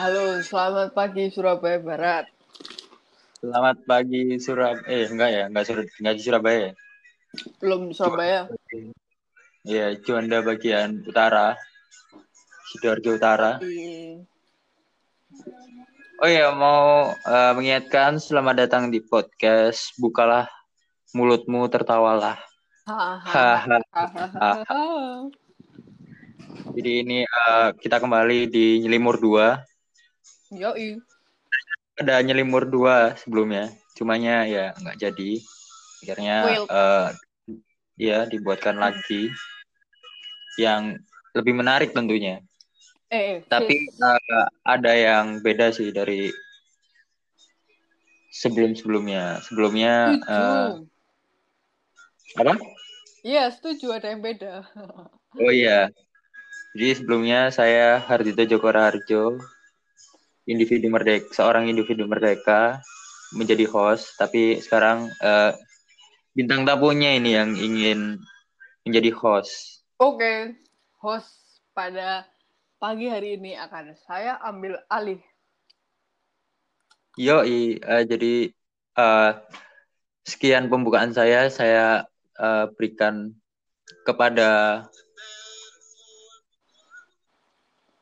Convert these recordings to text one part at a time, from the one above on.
Halo, selamat pagi Surabaya Barat. Selamat pagi Surabaya. Eh, enggak ya, enggak, Sur enggak di Surabaya. ya? Belum Surabaya. Iya, Juanda bagian utara. Sidoarjo Utara. Iya. Oh iya, mau eh, mengingatkan selamat datang di podcast Bukalah mulutmu tertawalah. Hahaha. Jadi ini eh, kita kembali di Nyelimur 2. Yoi. Ada Nyelimur 2 sebelumnya. Cumanya ya nggak jadi. Akhirnya Will. eh, ya dibuatkan lagi yang lebih menarik tentunya. Eh, Tapi sis. eh, ada yang beda sih dari sebelum-sebelumnya. Sebelumnya eh, setuju. apa? Iya, setuju ada yang beda. Oh iya. Jadi sebelumnya saya Hardito Joko Raharjo, individu merdeka, seorang individu merdeka menjadi host, tapi sekarang eh, bintang tamunya ini yang ingin menjadi host. Oke, host pada pagi hari ini akan saya ambil alih. Yoi, eh, jadi eh, sekian pembukaan saya, saya eh, berikan kepada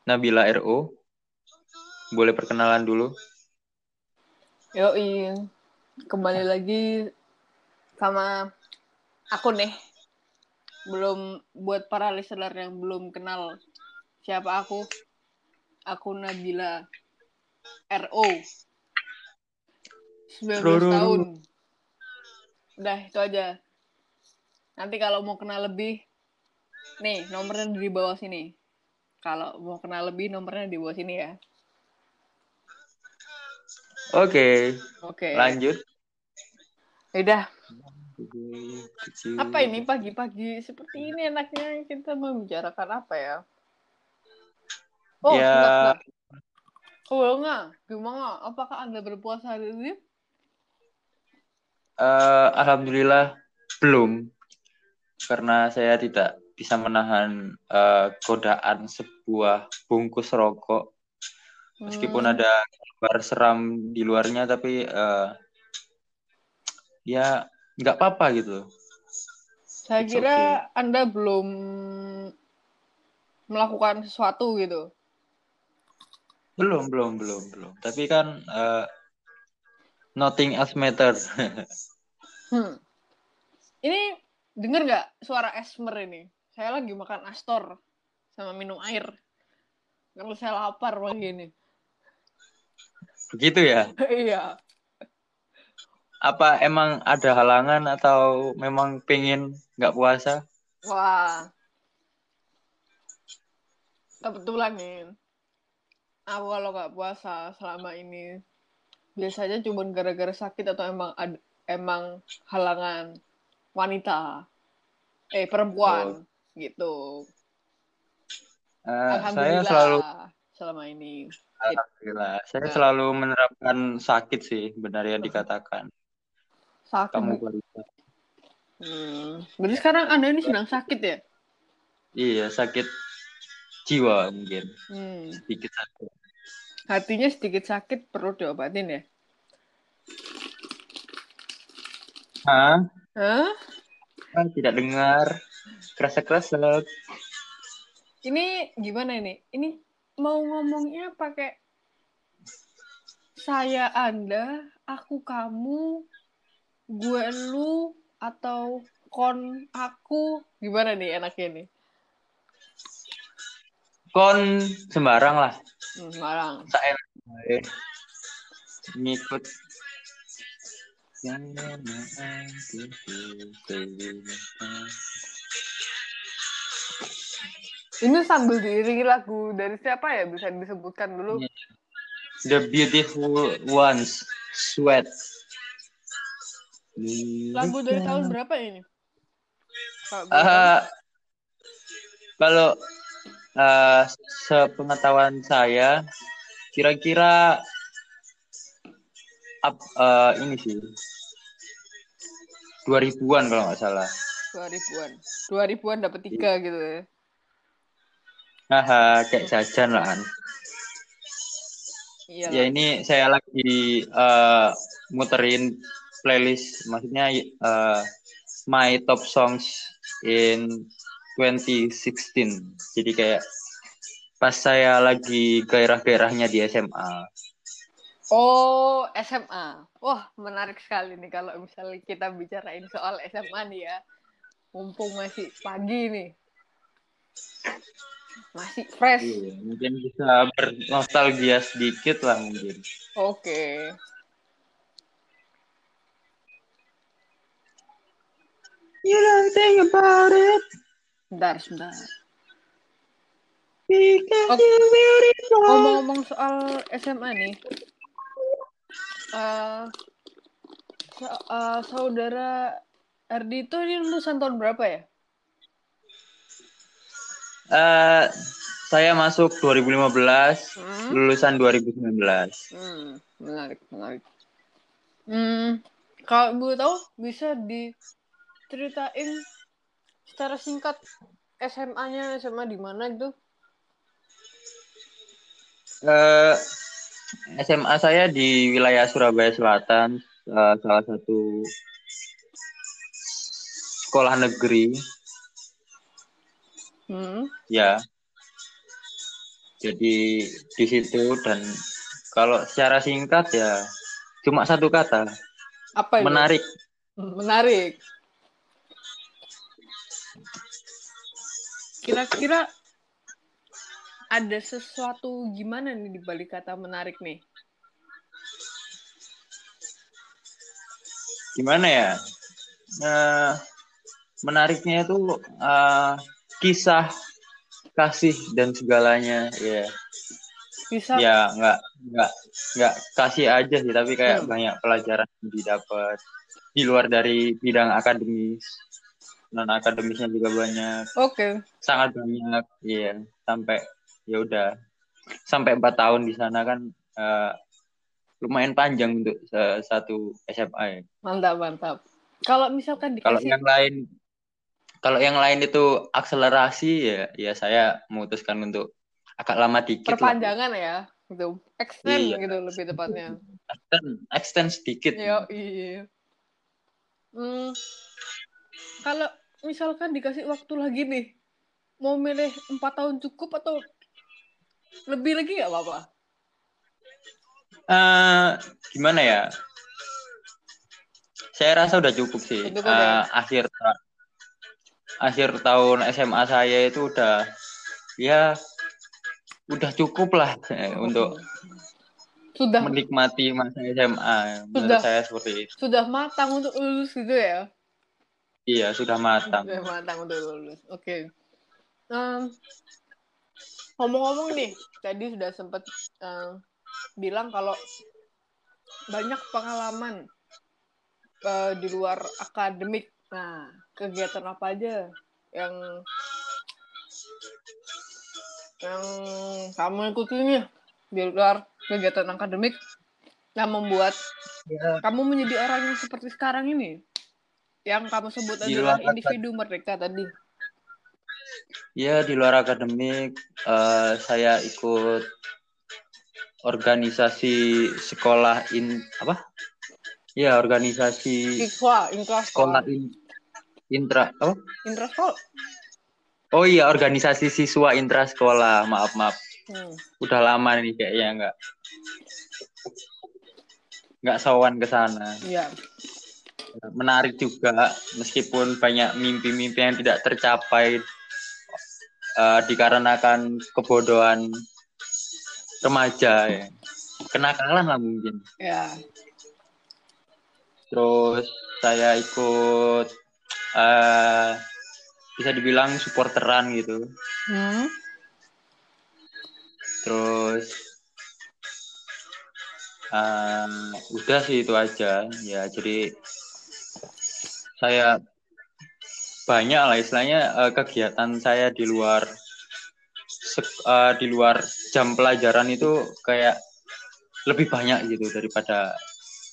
Nabila RO. Boleh perkenalan dulu. Yoi. Kembali lagi sama aku nih. Belum buat para listener yang belum kenal siapa aku. Aku Nabila RO. 19 Ruru. tahun. Udah, itu aja. Nanti kalau mau kenal lebih, nih nomornya di bawah sini. Kalau mau kenal lebih, nomornya di bawah sini ya. Oke, Oke. lanjut. Udah, apa ini pagi-pagi seperti ini enaknya kita membicarakan apa ya? Oh, Ya. sebentar. Oh, enggak. Gimana? Apakah Anda berpuasa hari ini? Eh, Alhamdulillah belum, karena saya tidak bisa menahan eh, godaan sebuah bungkus rokok. Meskipun Hmm, ada kabar seram di luarnya, tapi eh, ya nggak apa-apa gitu. saya it's kira Anda belum melakukan sesuatu gitu. Belum, belum, belum, belum. Tapi kan eh, nothing else matter. Hmm. Ini denger nggak suara Esmer ini? Saya lagi makan Astor sama minum air. Kalau saya lapar pagi ini. Begitu ya? iya. Apa emang ada halangan atau memang pengen nggak puasa? Wah. Kebetulan nih. Aku kalau nggak puasa selama ini biasanya cuma gara-gara sakit atau emang ad- emang halangan wanita. Eh perempuan gitu. Eh, saya Alhamdulillah selalu selama ini. Alhamdulillah. Saya Nah. selalu menerapkan sakit sih, benar yang dikatakan. Sakit. Kamu balita. Hmm. Berarti sekarang Anda ini sedang sakit ya? Iya, sakit jiwa mungkin. Hmm. Sedikit sakit. Hatinya sedikit sakit perlu diobatin ya? Hah? Hah? Ah, Tidak dengar. Kresek-kresek. Ini gimana ini? Ini mau ngomongnya pakai saya Anda, aku kamu, gue lu atau kon aku gimana nih enaknya nih? Kon sembarang lah. Hmm, Marang. Saya ngikut. Ini sambil diiringi lagu dari siapa ya? Bisa disebutkan dulu. The Beautiful Ones, Sweat. Lagu dari tahun berapa ini? Eh, kalau eh, sepengetahuan saya, kira-kira ap- eh, ini sih 2000-an kalau nggak salah. 2000-an. 2000-an dapat tiga gitu ya. Haha, kayak jajan lah. Iya. Ya ini saya lagi uh, muterin playlist, maksudnya uh, my top songs in 2016. Jadi kayak pas saya lagi gairah-gairahnya di SMA. Oh, SMA. Wah, menarik sekali nih kalau misalnya kita bicarain soal SMA nih ya. Mumpung masih pagi nih. Masih fresh. Iya, mungkin bisa bernostalgia sedikit lah mungkin. Oke. You don't think about it. Bentar, sebentar. Because Oh. Ngomong-ngomong soal SMA nih. eh sa- eh, saudara Ardi itu ini lulusan tahun berapa ya? Eh, saya masuk 2015, Hmm? lulusan 2019. Hmm, menarik, menarik. Hmm, kalau ibu tahu bisa diceritain secara singkat SMA-nya SMA di mana gitu? Eh, SMA saya di wilayah Surabaya Selatan, eh, salah satu sekolah negeri, Hmm, ya. Jadi di situ dan kalau secara singkat ya cuma satu kata, apa itu? menarik. Hmm, Menarik. Kira-kira ada sesuatu gimana nih di balik kata menarik nih? Gimana ya? Eh, menariknya itu eh, kisah kasih dan segalanya, ya. Bisa ya nggak nggak nggak kasih aja sih tapi kayak Hmm. banyak pelajaran yang didapat di luar dari bidang akademis non akademisnya juga banyak Oke. sangat banyak iya sampai ya udah sampai empat tahun di sana kan eh, lumayan panjang untuk se- satu SMA ya. Mantap, mantap. Kalau misalkan kalau dikasih yang lain kalau yang lain itu akselerasi ya ya saya memutuskan untuk agak lama dikit lah perpanjangan ya, gitu. Extend Iya. gitu lebih tepatnya. extend, extend sedikit Yo, iya. Hmm, kalau misalkan dikasih waktu lagi nih, mau milih empat tahun cukup atau lebih lagi nggak apa-apa? Eh, gimana ya? Saya rasa udah cukup sih. Cukup Eh, ya? akhir ta- akhir tahun SMA saya itu udah ya udah cukup lah eh, untuk sudah menikmati masa SMA. Menurut Sudah. saya seperti itu. sudah matang untuk lulus gitu ya? Iya, sudah matang. Sudah matang untuk lulus. Oke. Em, ngomong-ngomong nih, tadi sudah sempat em, bilang kalau banyak pengalaman eh, di luar akademik. Nah, kegiatan apa aja yang yang kamu ikuti nih di luar kegiatan akademik yang membuat Ya, kamu menjadi orang yang seperti sekarang ini? Yang kamu sebut Di adalah luar individu merdeka tadi. ya, di luar akademik eh, saya ikut organisasi sekolah in apa? Ya, organisasi Siswa, sekolah in, intra apa? Intraskol. Oh iya, organisasi siswa intra sekolah. Maaf, maaf. Hmm. Udah lama nih kayaknya nggak nggak sawan ke sana. Iya. Menarik juga, meskipun banyak mimpi-mimpi yang tidak tercapai eh, dikarenakan kebodohan remaja ya. Kenakalan lah mungkin. Ya. Terus saya ikut eh bisa dibilang supporteran gitu. Hmm. Terus eh, udah sih itu aja ya jadi saya banyak lah istilahnya eh, kegiatan saya di luar sek- eh, di luar jam pelajaran itu kayak lebih banyak gitu daripada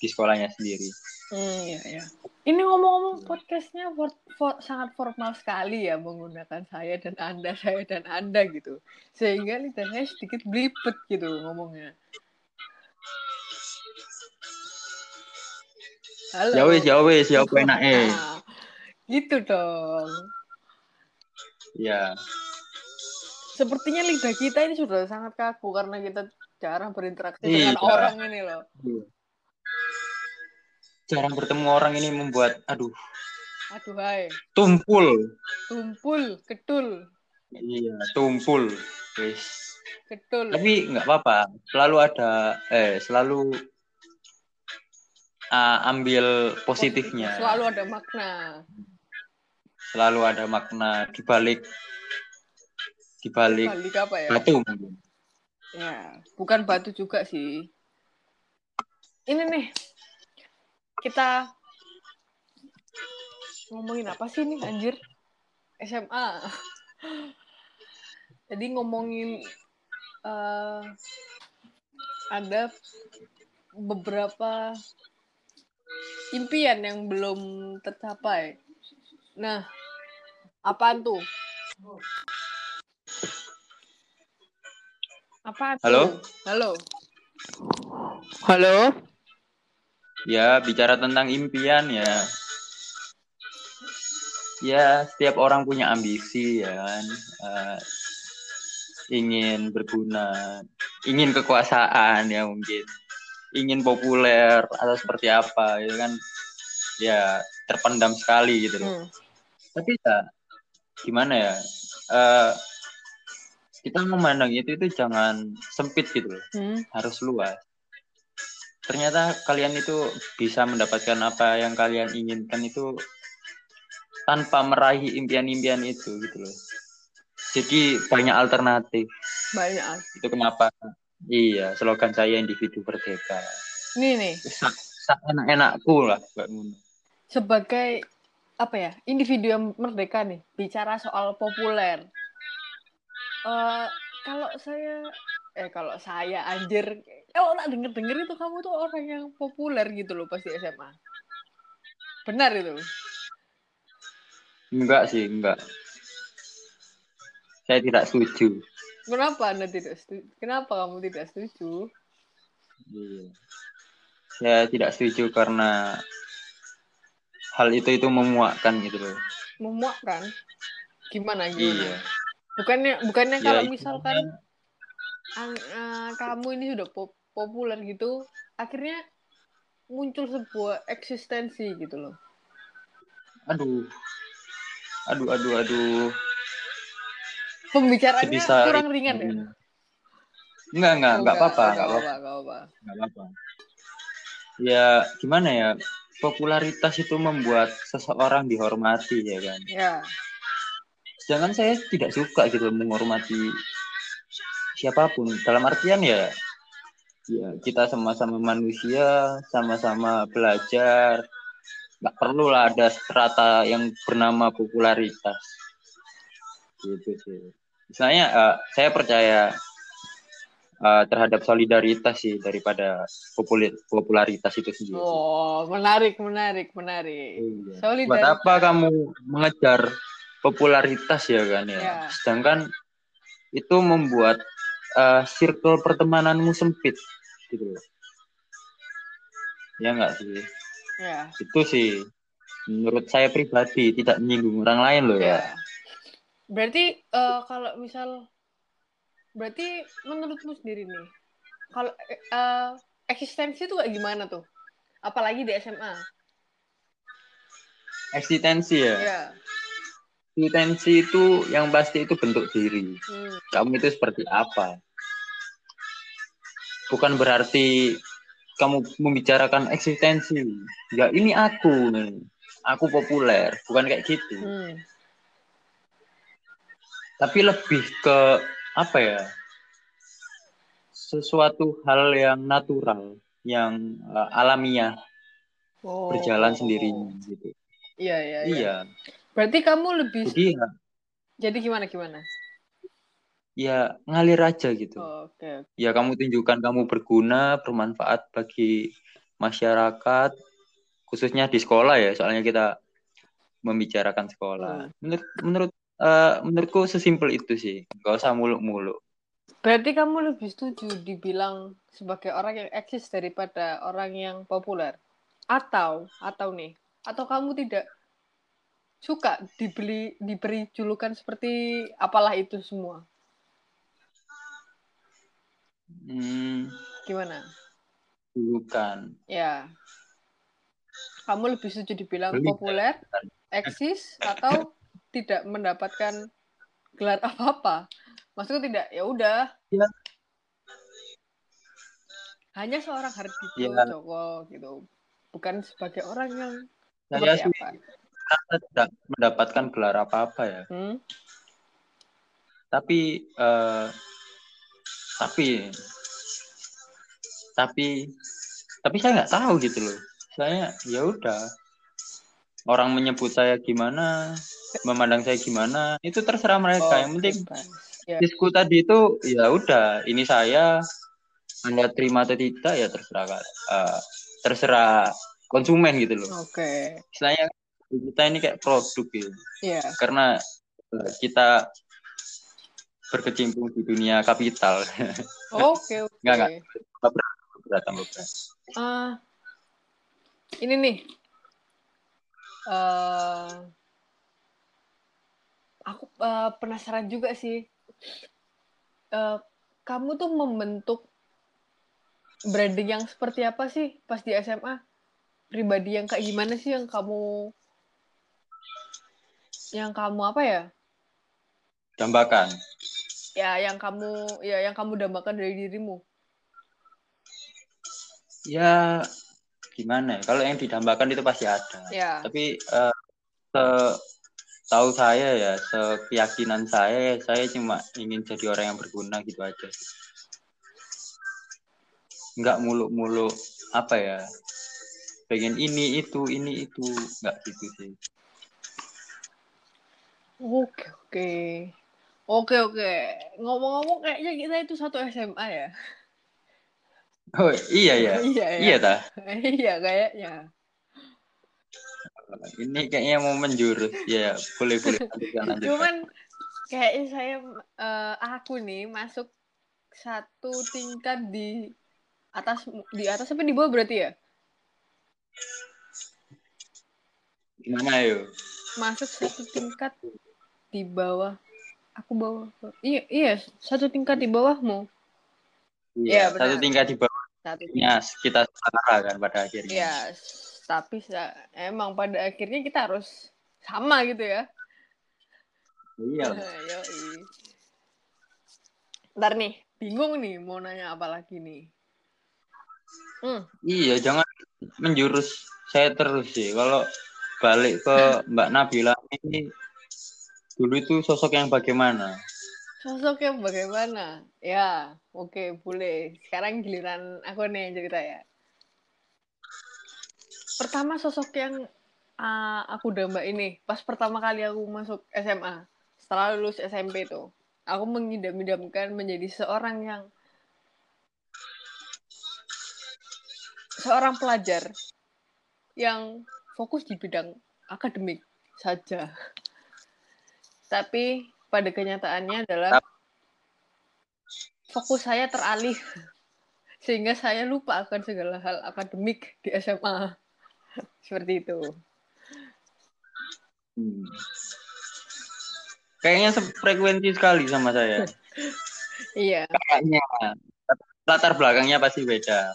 di sekolahnya sendiri. Iya, iya, iya. Ini ngomong-ngomong podcastnya for, for, sangat formal sekali ya menggunakan saya dan anda, saya dan anda gitu. Sehingga lidahnya sedikit blipet gitu ngomongnya. Halo. Ya wis, ya wis, ya enak eh. Ah, gitu dong. Ya. Sepertinya lidah kita ini sudah sangat kaku karena kita jarang berinteraksi Ih, dengan orang ini loh. Iya Jarang bertemu orang ini membuat aduh, Aduh hai, tumpul. tumpul, ketul, Iya, tumpul. Wis. ketul. Tapi nggak apa-apa. Selalu ada eh selalu ah, ambil positifnya. Selalu ada makna. Selalu ada makna di balik di balik Balik apa ya? batu mungkin. Ya, bukan batu juga sih. Ini nih, kita ngomongin apa sih nih anjir? SMA. Jadi ngomongin eh, ada beberapa impian yang belum tercapai. Nah, apaan tuh? Apaan tuh? Halo? Halo? Ya, bicara tentang impian ya. Ya, setiap orang punya ambisi ya kan. Eh, ingin berguna, ingin kekuasaan ya mungkin. Ingin populer atau seperti apa ya kan. Ya, terpendam sekali gitu loh. Hmm. Tapi ya gimana ya? Eh, kita memandang itu itu jangan sempit gitu loh, Hmm. harus luas. Ternyata kalian itu bisa mendapatkan apa yang kalian inginkan itu tanpa meraih impian-impian itu gitu loh. Jadi banyak alternatif. Banyak. Itu kenapa? Iya, slogan saya individu merdeka. Nih nih, enak-enakku lah, Mbak sebagai apa ya individu yang merdeka nih bicara soal populer. Eh kalau saya eh kalau saya anjir, kalau tak denger denger itu kamu tuh orang yang populer gitu loh pasti SMA. Benar itu. Enggak sih, enggak. Saya tidak setuju. Kenapa anda tidak setuju? Kenapa kamu tidak setuju? Iya. Saya tidak setuju karena hal itu itu memuakkan gitu loh. Memuakkan? Gimana gimana? Iya. Bukannya bukannya Ya, kalau misalkan ang- eh, kamu ini sudah pop- populer gitu, akhirnya muncul sebuah eksistensi gitu loh. Aduh. Aduh, aduh, aduh. Pembicaraannya Sebisa kurang ringan ya? Enggak, enggak, Oh, enggak apa-apa, enggak enggak apa-apa, enggak apa-apa. enggak apa-apa. Ya, gimana ya? Popularitas itu membuat seseorang dihormati ya kan. Ya, Sedangkan saya tidak suka gitu menghormati siapa pun. Dalam artian ya, ya kita sama-sama manusia, sama-sama belajar. Nggak perlu lah ada strata yang bernama popularitas. Gitu sih. Misalnya eh, saya percaya eh, terhadap solidaritas sih daripada populer, popularitas itu sendiri. oh menarik, menarik, menarik. Iya. Solidaritas. Buat apa kamu mengejar popularitas ya kan ya? Ya. Sedangkan itu membuat eh, circle pertemananmu sempit gitu loh. Ya enggak sih? Ya, Itu sih menurut saya pribadi tidak menyinggung orang lain loh ya. ya. Berarti eh, kalau misal, berarti menurutmu sendiri nih, kalau eh, eksistensi itu kayak gimana tuh? Apalagi di SMA. Eksistensi ya. Ya. Eksistensi itu yang pasti itu bentuk diri. Hmm. Kamu itu seperti apa? Bukan berarti kamu membicarakan eksistensi. Ya ini aku nih. Aku populer, bukan kayak gitu. Hmm. Tapi lebih ke apa ya? Sesuatu hal yang natural, yang uh, alamiah, Oh. berjalan sendirinya gitu. Iya, iya, iya. Iya. Berarti kamu lebih Jadi ya, jadi gimana gimana? Ya ngalir aja gitu. Oh, Oke. oke. ya kamu tunjukkan kamu berguna, bermanfaat bagi masyarakat, khususnya di sekolah ya, soalnya kita membicarakan sekolah. Menurut menurut eh, menurutku sesimpel itu sih, nggak usah muluk-muluk. Berarti kamu lebih setuju dibilang sebagai orang yang eksis daripada orang yang populer. Atau atau nih, atau kamu tidak suka dibeli diberi julukan seperti apalah itu semua? Hmm, Gimana? julukan. Ya. Kamu lebih setuju dibilang Beli. populer, eksis atau tidak mendapatkan gelar apa-apa? Maksudku tidak, ya udah. Ya. Hanya seorang Hardito Ya. Joko gitu. Bukan sebagai orang yang Saya sih tidak mendapatkan gelar apa-apa ya. Hmm? Tapi eh, tapi tapi tapi saya nggak tahu gitu loh. Saya ya udah orang menyebut saya gimana, memandang saya gimana, itu terserah mereka. Oh, Yang penting. Ya. disku tadi itu ya udah ini saya anda terima atau tidak ya terserah eh, terserah konsumen gitu loh. Oke. Istilahnya kita ini kayak produk gitu. Iya. karena eh, kita berkecimpung di dunia kapital. Oke, oke. Nggak, nggak. Berat, tambah berat. Ah, ini nih. eh aku eh, penasaran juga sih. Eh, kamu tuh membentuk branding yang seperti apa sih pas di SMA? Pribadi yang kayak gimana sih yang kamu yang kamu apa ya? Dambakan. Ya, yang kamu ya yang kamu dambakan dari dirimu. Ya gimana ya? Kalau yang didambakan itu pasti ada. Ya. Tapi eh, se tahu saya ya, sekeyakinan saya, saya cuma ingin jadi orang yang berguna gitu aja. Nggak muluk-muluk apa ya? Pengen ini itu ini itu nggak gitu sih. Oke, oke. Oke, oke. Ngomong-ngomong kayaknya kita itu satu SMA ya. Oh iya ya, iya, ya. iya ta. iya, kayaknya. Ini kayaknya mau menjurus. Ya, boleh boleh. Cuman kayaknya saya eh, aku nih masuk satu tingkat di atas di atas apa di bawah berarti ya? Gimana yuk? Masuk satu tingkat di bawah. Aku bawah. Iya, iya, satu tingkat di bawahmu. Iya, benar. satu tingkat di Satu bawahnya kita setara kan pada akhirnya. Iya, tapi emang pada akhirnya kita harus sama gitu ya. Iya. Ntar nih, bingung nih mau nanya apa lagi nih. Hmm, Iya, jangan menjurus saya terus sih. Kalau balik ke Mbak Nabila ini dulu itu sosok yang bagaimana? Sosok yang bagaimana? Ya, oke, boleh. Sekarang giliran aku nih yang cerita ya. Pertama sosok yang ah, aku damba ini, pas pertama kali aku masuk SMA, setelah lulus SMP tuh, aku mengidam-idamkan menjadi seorang yang seorang pelajar yang fokus di bidang akademik saja. Tapi pada kenyataannya adalah fokus saya teralih sehingga saya lupa akan segala hal akademik di SMA. Seperti itu. Hmm. Kayaknya sefrekuensi sekali sama saya. Iya. Kayaknya latar belakangnya pasti beda.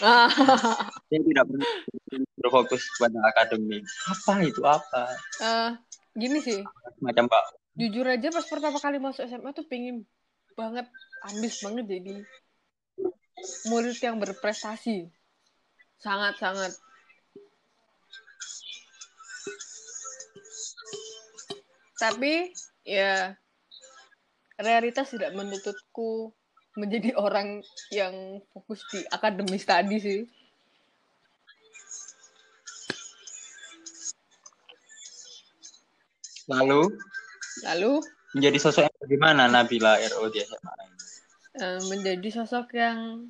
Saya tidak berfokus pada akademik. Apa itu apa? Eh, gini sih, Macam Pak. jujur aja pas pertama kali masuk SMA tuh pengen banget, ambis banget jadi murid yang berprestasi. Sangat-sangat. Tapi ya realitas tidak menuntutku menjadi orang yang fokus di akademis tadi sih. Lalu Lalu menjadi sosok yang bagaimana Nabila RO di SMA ini? eh, menjadi sosok yang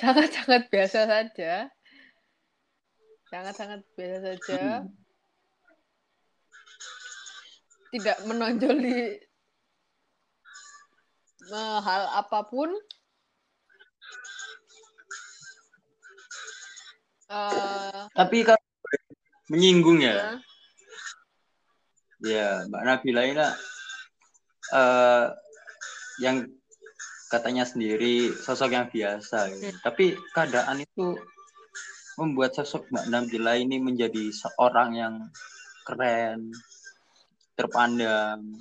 sangat-sangat biasa saja. Sangat-sangat biasa saja. Hmm. Tidak menonjoli eh, hal apa pun. Uh, Tapi kalau menyinggung ya, nah, ya Mbak Nabila ini uh, yang katanya sendiri sosok yang biasa. Hmm. Tapi keadaan itu membuat sosok Mbak Nabila ini menjadi seorang yang keren, terpandang,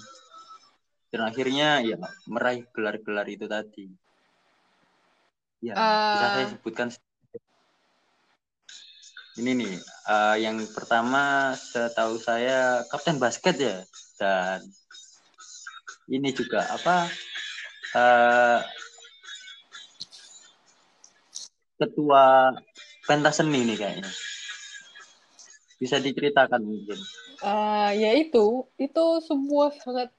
dan akhirnya ya meraih gelar-gelar itu tadi. Ya, bisa saya uh, sebutkan ini nih uh, yang pertama setahu saya kapten basket ya dan ini juga apa uh, ketua pentas seni nih kayaknya. Bisa diceritakan mungkin. Uh, ya itu itu sebuah sangat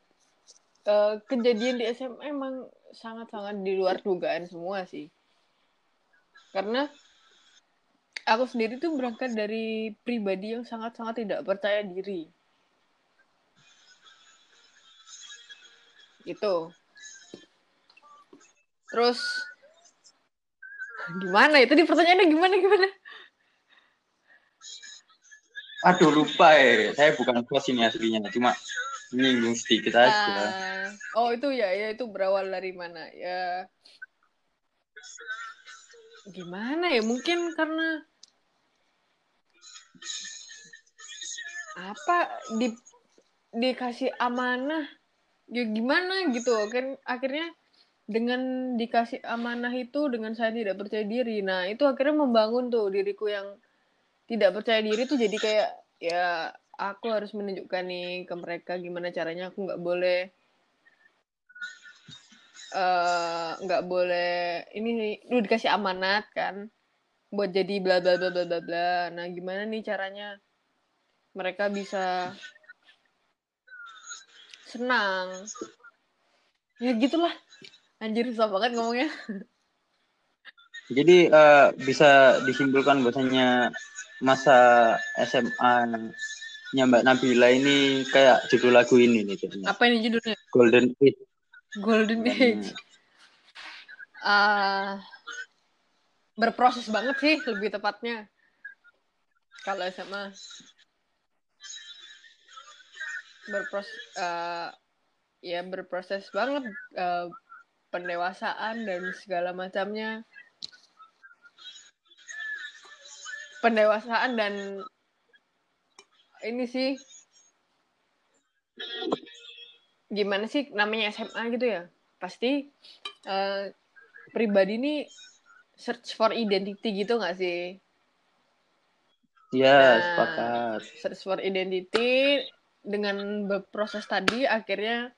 uh, kejadian di SMA emang sangat-sangat di luar dugaan semua sih. Karena aku sendiri tuh berangkat dari pribadi yang sangat-sangat tidak percaya diri. Itu. Terus gimana itu di pertanyaannya gimana gimana? Aduh lupa ya, saya bukan bos ini aslinya, cuma menyinggung sedikit aja. Uh, oh itu ya, ya itu berawal dari mana ya? Gimana ya? Mungkin karena apa di dikasih amanah ya gimana gitu kan akhirnya dengan dikasih amanah itu dengan saya tidak percaya diri. Nah itu akhirnya membangun tuh diriku yang tidak percaya diri tuh jadi kayak ya aku harus menunjukkan nih ke mereka gimana caranya aku nggak boleh nggak uh, boleh ini lu dikasih amanat kan buat jadi bla bla bla bla bla bla. Nah gimana nih caranya mereka bisa senang ya gitulah anjir susah banget ngomongnya jadi uh, bisa disimpulkan bahwasanya masa SMA nya Mbak Nabila ini kayak judul lagu ini nih jadinya. Apa ini judulnya? Golden Age. Golden Age. Uh, berproses banget sih lebih tepatnya kalau SMA berproses uh, ya berproses banget uh, pendewasaan dan segala macamnya pendewasaan dan ini sih gimana sih namanya SMA gitu ya pasti uh, pribadi ini search for identity gitu nggak sih? Iya, nah, sepakat. Search for identity dengan berproses tadi akhirnya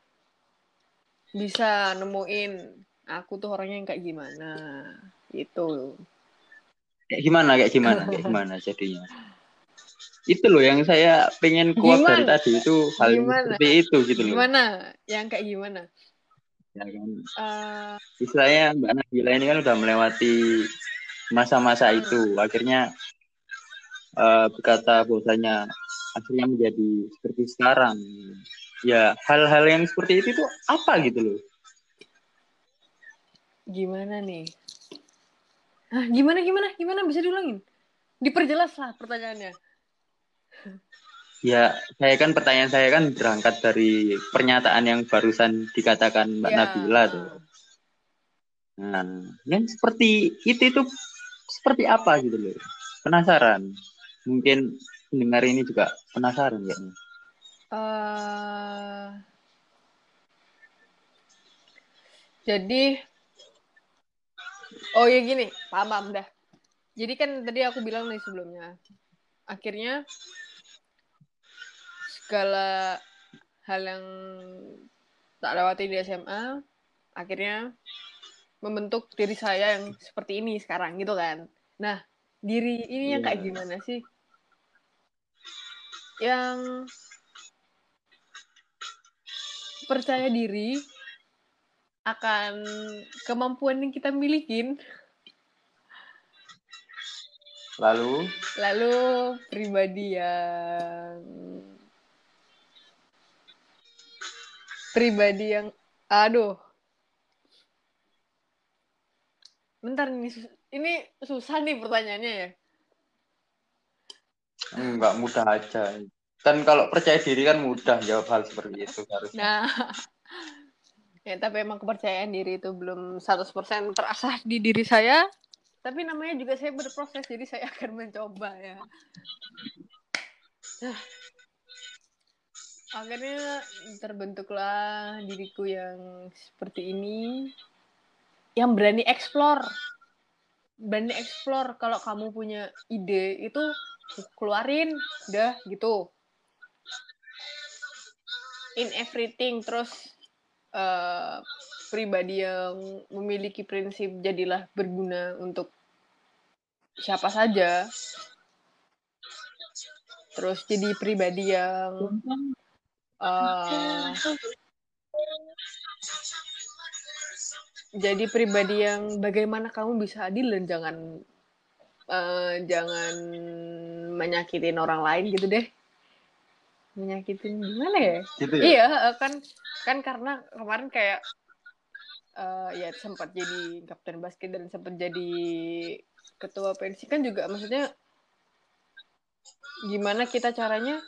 bisa nemuin aku tuh orangnya yang kayak gimana gitu. Kayak gimana, kayak gimana, kayak gimana jadinya. Itu loh yang saya pengen kuat dari tadi itu hal gimana? seperti itu gitu loh. Gimana? Yang kayak gimana? Ya kan. Uh, Istilahnya Mbak Nabila ini kan udah melewati masa-masa itu. Akhirnya uh, berkata bahwasanya akhirnya menjadi seperti sekarang. Ya hal-hal yang seperti itu tuh apa gitu loh? gimana nih? Ah, gimana gimana gimana bisa diulangin? Diperjelas lah pertanyaannya. Ya, saya kan pertanyaan saya kan berangkat dari pernyataan yang barusan dikatakan Mbak Ya. Nabila tuh. Nah, yang seperti itu itu seperti apa gitu loh? Penasaran. Mungkin pendengar ini juga penasaran kayaknya. Eh, jadi oh ya gini paham paham dah jadi kan tadi aku bilang nih sebelumnya akhirnya segala hal yang tak lewati di SMA akhirnya membentuk diri saya yang seperti ini sekarang gitu kan nah diri ini yang kayak Iya. gimana sih yang percaya diri akan kemampuan yang kita milikin Lalu? Lalu pribadi yang pribadi yang aduh. Bentar ini sus- ini susah nih pertanyaannya ya Enggak mudah aja. Kan kalau percaya diri kan mudah jawab hal seperti itu harusnya. Nah, ya tapi emang kepercayaan diri itu belum 100% terasah di diri saya. Tapi namanya juga saya berproses, jadi saya akan mencoba ya. Nah, akhirnya terbentuklah diriku yang seperti ini, yang berani explore. Berani explore kalau kamu punya ide itu keluarin, udah gitu. In everything terus uh, pribadi yang memiliki prinsip jadilah berguna untuk siapa saja. Terus jadi pribadi yang uh, jadi pribadi yang bagaimana kamu bisa adil dan jangan uh, jangan menyakitin orang lain gitu deh menyakitin gimana ya? Gitu ya? Iya, kan kan karena kemarin kayak uh, ya sempat jadi kapten basket dan sempat jadi ketua pensi kan juga maksudnya gimana kita caranya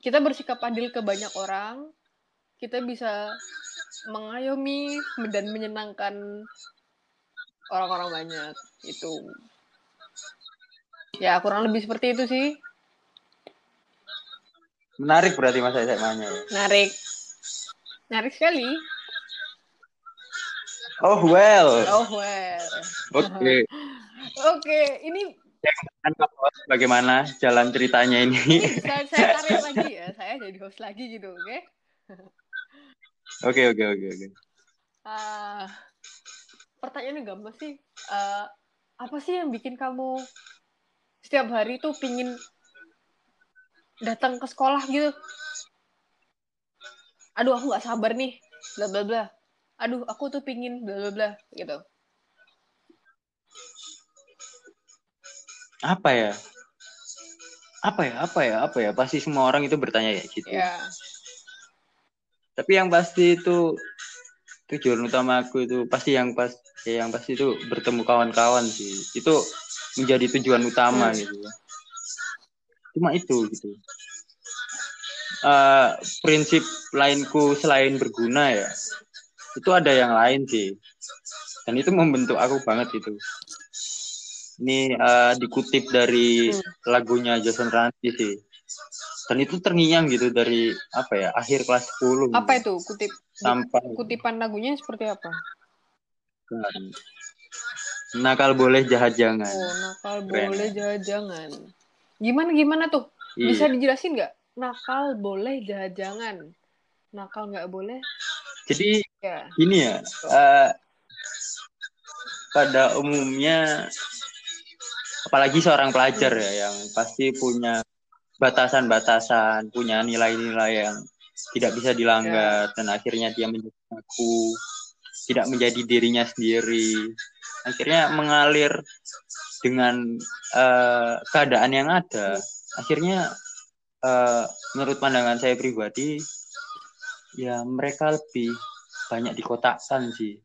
kita bersikap adil ke banyak orang, kita bisa mengayomi dan menyenangkan orang-orang banyak itu. Ya kurang lebih seperti itu sih. Menarik berarti masa SMA-nya ya? Menarik. Menarik sekali. Oh well. Oh well. Oke. Okay. Oke, okay, ini bagaimana jalan ceritanya ini? saya, saya tarik lagi ya, saya jadi host lagi gitu, oke? Okay? Oke oke oke oke. Ah, pertanyaannya gampang sih. Uh, apa sih yang bikin kamu setiap hari tuh pingin datang ke sekolah gitu. Aduh aku nggak sabar nih. Bla bla bla. Aduh aku tuh pingin bla bla bla gitu. Apa ya? Apa ya? Apa ya? Apa ya? Pasti semua orang itu bertanya ya gitu. Yeah. tapi yang pasti itu tujuan utama aku itu pasti yang pas ya yang pasti itu bertemu kawan-kawan sih. Itu menjadi tujuan utama gitu cuma itu gitu. Uh, prinsip lainku selain berguna ya itu ada yang lain sih. Dan itu membentuk aku banget itu ini uh, dikutip dari hmm. lagunya Jason Ranti sih. Dan itu terngiang gitu dari apa ya akhir kelas 10 apa itu? Kutip sampai kutipan lagunya seperti apa nakal boleh jahat jangan oh nakal Keren. boleh jahat jangan Gimana gimana tuh? Iya. Bisa dijelasin nggak? Nakal boleh, jahat jangan. Nakal nggak boleh. Jadi ya. ini ya. Uh, pada umumnya, apalagi seorang pelajar ya yang pasti punya batasan-batasan, punya nilai-nilai yang tidak bisa dilanggar ya. dan akhirnya dia menjadi aku tidak menjadi dirinya sendiri. Akhirnya mengalir dengan uh, keadaan yang ada. Akhirnya uh, menurut pandangan saya pribadi ya mereka lebih banyak dikotakkan sih.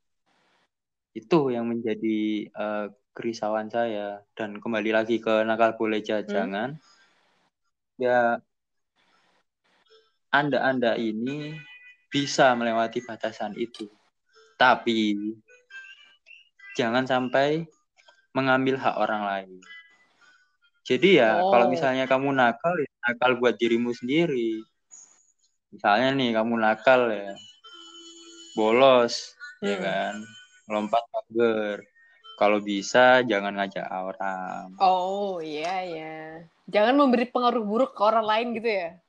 Itu yang menjadi uh, kerisauan saya. Dan kembali lagi ke nakal boleh jajangan. Hmm. ya anda-anda ini bisa melewati batasan itu tapi jangan sampai mengambil hak orang lain. Jadi ya oh. kalau misalnya kamu nakal, ya nakal buat dirimu sendiri. Misalnya nih kamu nakal ya, bolos, ya hmm. ya kan, lompat pagar. Kalau bisa jangan ngajak orang. Oh iya ya, jangan memberi pengaruh buruk ke orang lain gitu ya.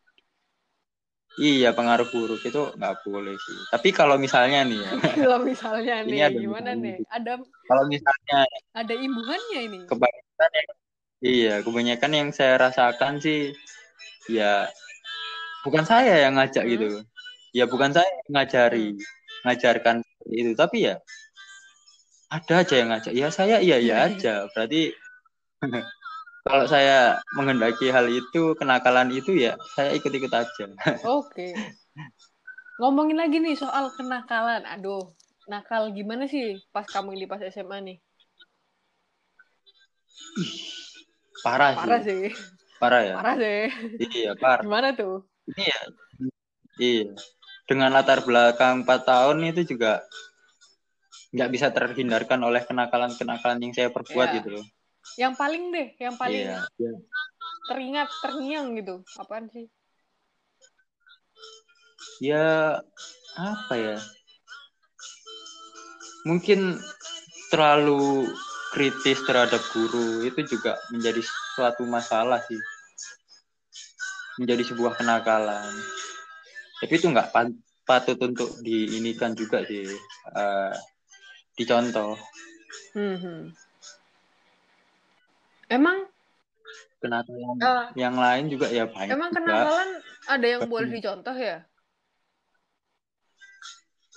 Iya pengaruh buruk itu nggak boleh sih. Tapi kalau misalnya nih ya. kalau misalnya nih ada gimana nih? Ada kalau misalnya ada imbuhannya ini. Kebanyakan yang, iya kebanyakan yang saya rasakan sih ya bukan saya yang ngajak hmm. gitu. Ya bukan saya yang ngajari, hmm. ngajarkan itu tapi ya ada aja yang ngajak. Ya saya iya iya aja. Berarti kalau saya menghendaki hal itu, kenakalan itu ya saya ikut-ikut aja. Oke. Ngomongin lagi nih soal kenakalan. Aduh, nakal gimana sih pas kamu ini pas SMA nih? parah, Parah sih. sih. Parah ya. Parah sih. Iya, parah. Gimana tuh? Ini ya. Iya. Dengan latar belakang 4 tahun itu juga nggak bisa terhindarkan oleh kenakalan-kenakalan yang saya perbuat Iya. gitu loh. Yang paling deh, yang paling Iya. iya. teringat, terngiang gitu. Apaan sih? Ya apa ya? Mungkin terlalu kritis terhadap guru itu juga menjadi suatu masalah sih. Menjadi sebuah kenakalan. Tapi itu nggak patut untuk diinikan juga sih. eh, dicontoh. Hmm, hmm. Emang Kenakalan eh, yang lain juga ya banyak emang kenakalan ada yang boleh dicontoh ya?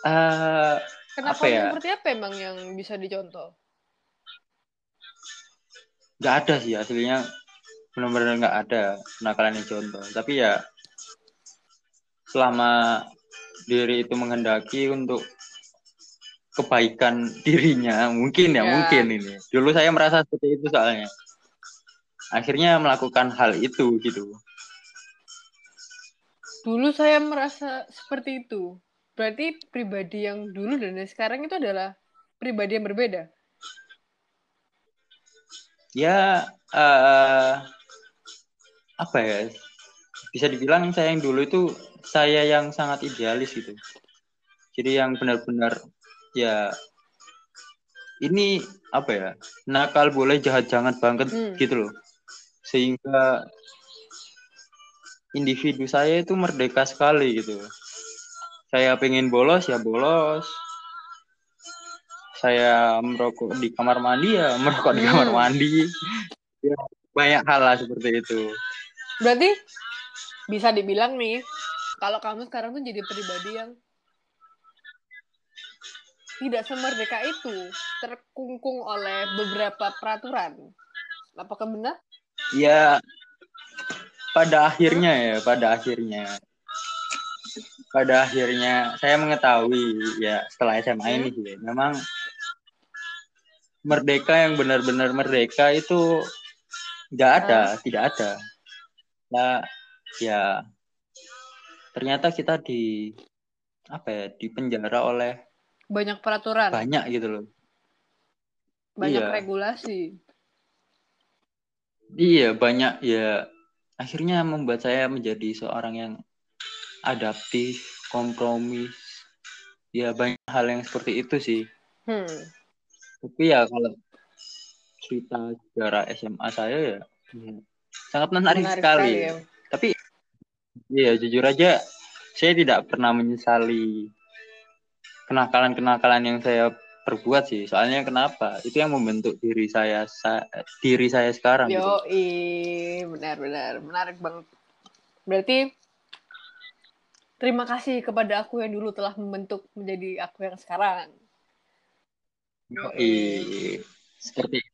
Eh, Kenakalan ya? seperti apa emang yang bisa dicontoh? nggak ada sih aslinya benar-benar nggak ada kenakalan yang contoh tapi ya selama diri itu menghendaki untuk kebaikan dirinya mungkin ya, Ya. mungkin ini dulu saya merasa seperti itu soalnya akhirnya melakukan hal itu gitu Dulu saya merasa seperti itu. Berarti pribadi yang dulu dan yang sekarang itu adalah pribadi yang berbeda. ya eh, apa ya bisa dibilang saya yang dulu itu saya yang sangat idealis gitu jadi yang benar-benar ya ini apa ya nakal boleh jahat jangan banget Hmm. gitu loh sehingga individu saya itu merdeka sekali gitu saya pengen bolos ya bolos saya merokok di kamar mandi ya merokok di kamar Hmm. mandi ya, banyak hal lah seperti itu Berarti bisa dibilang nih, kalau kamu sekarang tuh jadi pribadi yang tidak semerdeka itu, terkungkung oleh beberapa peraturan. Apakah benar? Ya pada akhirnya ya pada akhirnya. Pada akhirnya saya mengetahui ya setelah SMA ini sih. Memang merdeka yang benar-benar merdeka itu nggak ada tidak ada. Nah ya ternyata kita di apa ya di penjara oleh Banyak peraturan, banyak gitu loh. Banyak iya. regulasi. Iya, banyak ya akhirnya membuat saya menjadi seorang yang adaptif, kompromis. Ya banyak hal yang seperti itu sih. Hmm. Tapi ya kalau cerita sejarah SMA saya ya, ya sangat menarik, Menarik sekali. sekali ya. Tapi ya jujur aja saya tidak pernah menyesali kenakalan-kenakalan yang saya perbuat sih. Soalnya kenapa? Itu yang membentuk diri saya sa- diri saya sekarang gitu. Yo, benar-benar menarik banget. Berarti terima kasih kepada aku yang dulu telah membentuk menjadi aku yang sekarang. Yoi. Seperti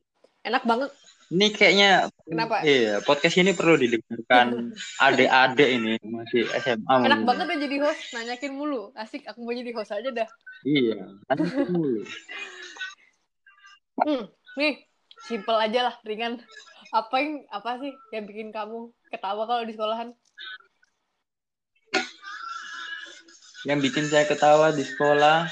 Enak banget. Ini kayaknya Kenapa? Iya, podcast ini perlu didengarkan adik-adik ini masih SMA. Enak mungkin. banget ya jadi host, nanyakin mulu. Asik, aku mau jadi host aja dah. Iya, kan dulu. Hmm, nih, simple aja lah, ringan. Apa yang apa sih yang bikin kamu ketawa kalau di sekolahan? Yang bikin saya ketawa di sekolah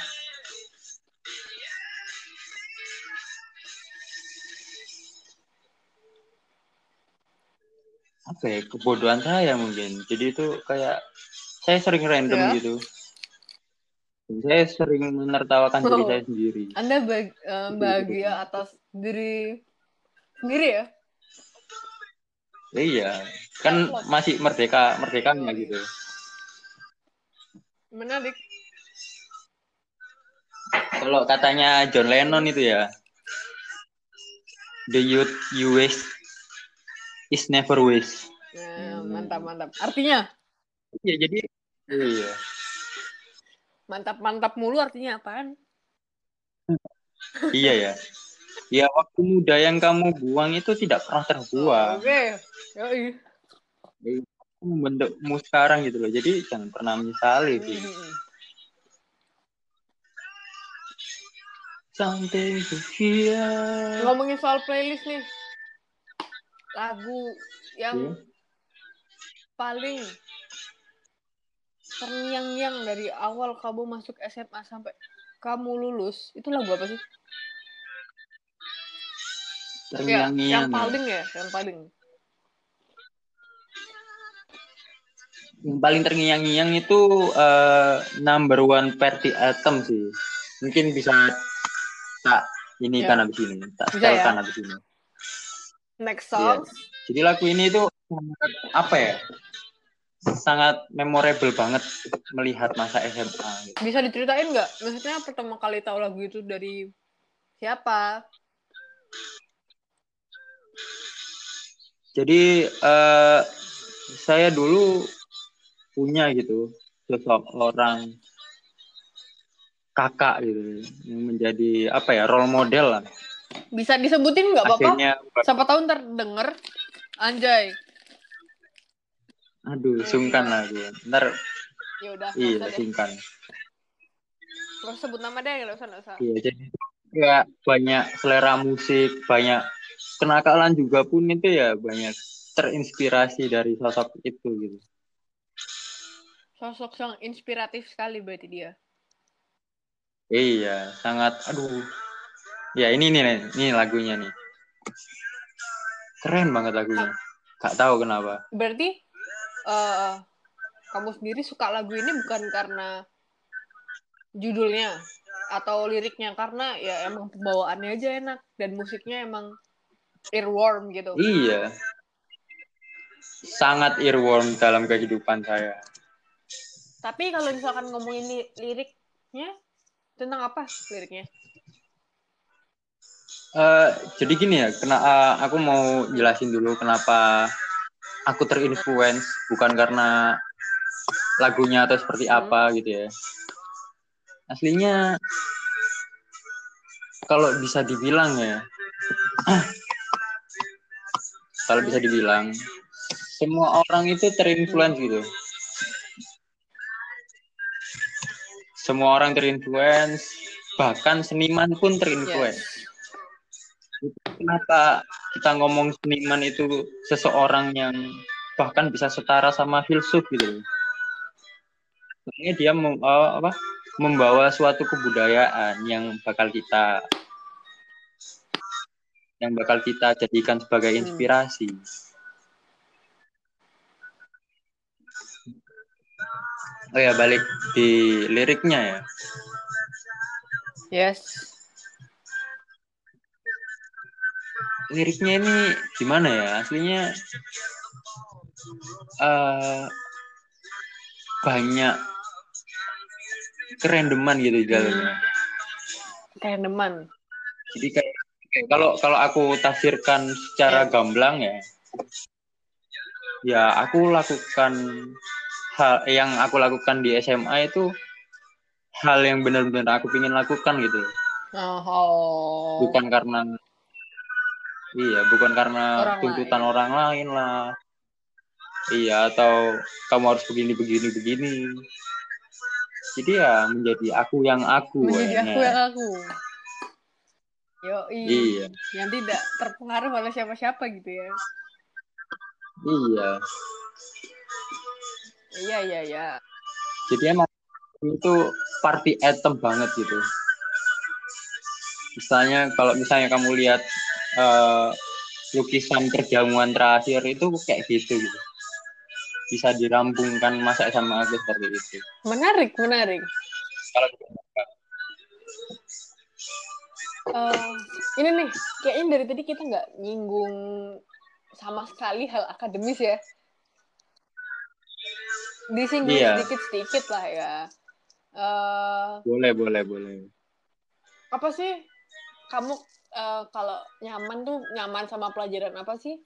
apa ya kebodohan saya mungkin jadi itu kayak saya sering random Ya. gitu saya sering menertawakan diri Oh. saya sendiri Anda bag- eh, bahagia atas diri sendiri ya? iya kan masih merdeka merdekanya Yoi. gitu Menarik. Kalau katanya John Lennon itu ya, the youth you waste is never waste. Nah, mantap, mantap. Artinya, Iya jadi iya. mantap-mantap mulu artinya apaan? Iya ya. Ya waktu muda yang kamu buang itu tidak pernah terbuang. Oke. Yoi. Itu Membentukmu sekarang gitu loh. Jadi jangan pernah menyesali sih. Hmm. Something to fear. Ngomongin soal playlist nih. Lagu yang Iya. paling terngiang-ngiang dari awal kamu masuk SMA sampai kamu lulus itu lagu apa sih? Ya, yang ya. paling ya, yang paling. Yang paling terngiang-ngiang itu eh, number one party item sih. Mungkin bisa tak ini Ya. kan abis ini, tak Bisa ya. setelkan abis ini. Next Iya. song. Jadi lagu ini itu apa ya? Sangat memorable banget melihat masa SMA. gitu. Bisa diceritain nggak? Maksudnya pertama kali tahu lagu itu dari siapa? Jadi eh, saya dulu punya gitu sosok orang kakak gitu yang menjadi apa ya role model lah. Bisa disebutin nggak apa-apa? Siapa tahu ntar denger. Anjay. aduh sungkan lah gue. Ntar Ya udah, iya sungkan. Usah sebut nama deh, nggak usah, nggak usah. Iya jadi ya banyak selera musik, banyak kenakalan juga pun itu ya banyak terinspirasi dari sosok itu gitu. Sosok yang inspiratif sekali berarti dia. Iya, sangat aduh. Ya ini nih, ini lagunya nih. Keren banget lagunya. Gak tahu kenapa. Berarti eh kamu sendiri suka lagu ini bukan karena judulnya atau liriknya karena ya emang pembawaannya aja enak dan musiknya emang earworm gitu. Iya. Sangat earworm dalam kehidupan saya. Tapi kalau misalkan ngomongin li- liriknya tentang apa liriknya? Eh, jadi gini ya, kena, eh, aku mau jelasin dulu kenapa aku terinfluence bukan karena lagunya atau seperti Hmm. apa gitu ya. Aslinya kalau bisa dibilang ya, kalau bisa dibilang semua orang itu terinfluence gitu. Semua orang terinfluence, bahkan seniman pun terinfluence Yes. Kenapa kita ngomong seniman itu seseorang yang bahkan bisa setara sama filsuf gitu Soalnya dia mem- eh, apa, membawa suatu kebudayaan yang bakal kita yang bakal kita jadikan sebagai Hmm. inspirasi. Oh ya balik di liriknya ya. Yes. Liriknya ini gimana ya aslinya eh banyak kerendeman gitu di dalamnya Kayak deman. jadi kayak kalau kalau aku tafsirkan secara gamblang ya ya aku lakukan hal yang aku lakukan di SMA itu hal yang benar-benar aku ingin lakukan gitu oh. bukan karena iya bukan karena Orang tuntutan lain. orang lain lah iya atau kamu harus begini begini begini jadi ya menjadi aku yang aku Menjadi ya. aku yang aku. Yo, iya yang tidak terpengaruh oleh siapa-siapa gitu ya. iya Iya, iya, iya. jadi emang itu party item banget gitu misalnya kalau misalnya kamu lihat eh, lukisan perjamuan terakhir itu kayak gitu gitu bisa dirampungkan masa sama aku seperti itu Menarik, menarik. kalau Eh, ini nih, kayaknya dari tadi kita nggak nyinggung sama sekali hal akademis ya. Disinggung Iya. sedikit-sedikit lah ya. Eh, boleh boleh boleh apa sih kamu eh, kalau nyaman tuh nyaman sama pelajaran apa sih